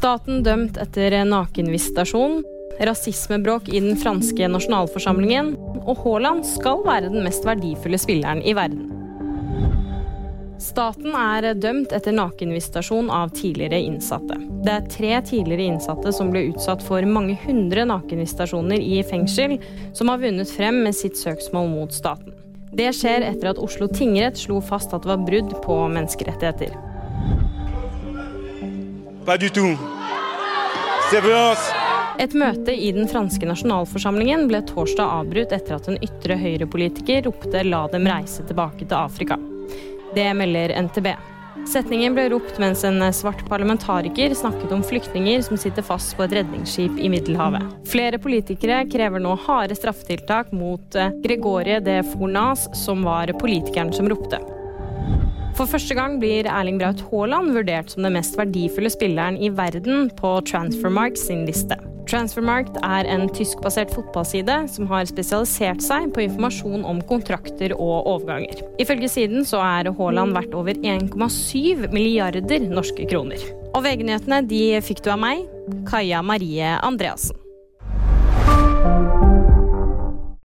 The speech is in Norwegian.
Staten dømt etter nakenvisitasjon, rasismebråk i den franske nasjonalforsamlingen, og Haaland skal være den mest verdifulle spilleren i verden. Staten er dømt etter nakenvisitasjon av tidligere innsatte. Det er tre tidligere innsatte som ble utsatt for mange hundre nakenvisitasjoner i fengsel, som har vunnet frem med sitt søksmål mot staten. Det skjer etter at Oslo tingrett slo fast at det var brudd på menneskerettigheter. Et møte i den franske nasjonalforsamlingen ble torsdag avbrutt etter at en ytre høyrepolitiker ropte 'la dem reise tilbake til Afrika'. Det melder NTB. Setningen ble ropt mens en svart parlamentariker snakket om flyktninger som sitter fast på et redningsskip i Middelhavet. Flere politikere krever nå harde straffetiltak mot eh, Gregorie de Fournas, som var politikeren som ropte. For første gang blir Erling Braut Haaland vurdert som den mest verdifulle spilleren i verden på Transfermark sin liste. Transfermarkt er en tyskbasert fotballside som har spesialisert seg på informasjon om kontrakter og overganger. Ifølge siden så er Haaland verdt over 1,7 milliarder norske kroner. Og VG-nyhetene de fikk du av meg, Kaja Marie Andreassen.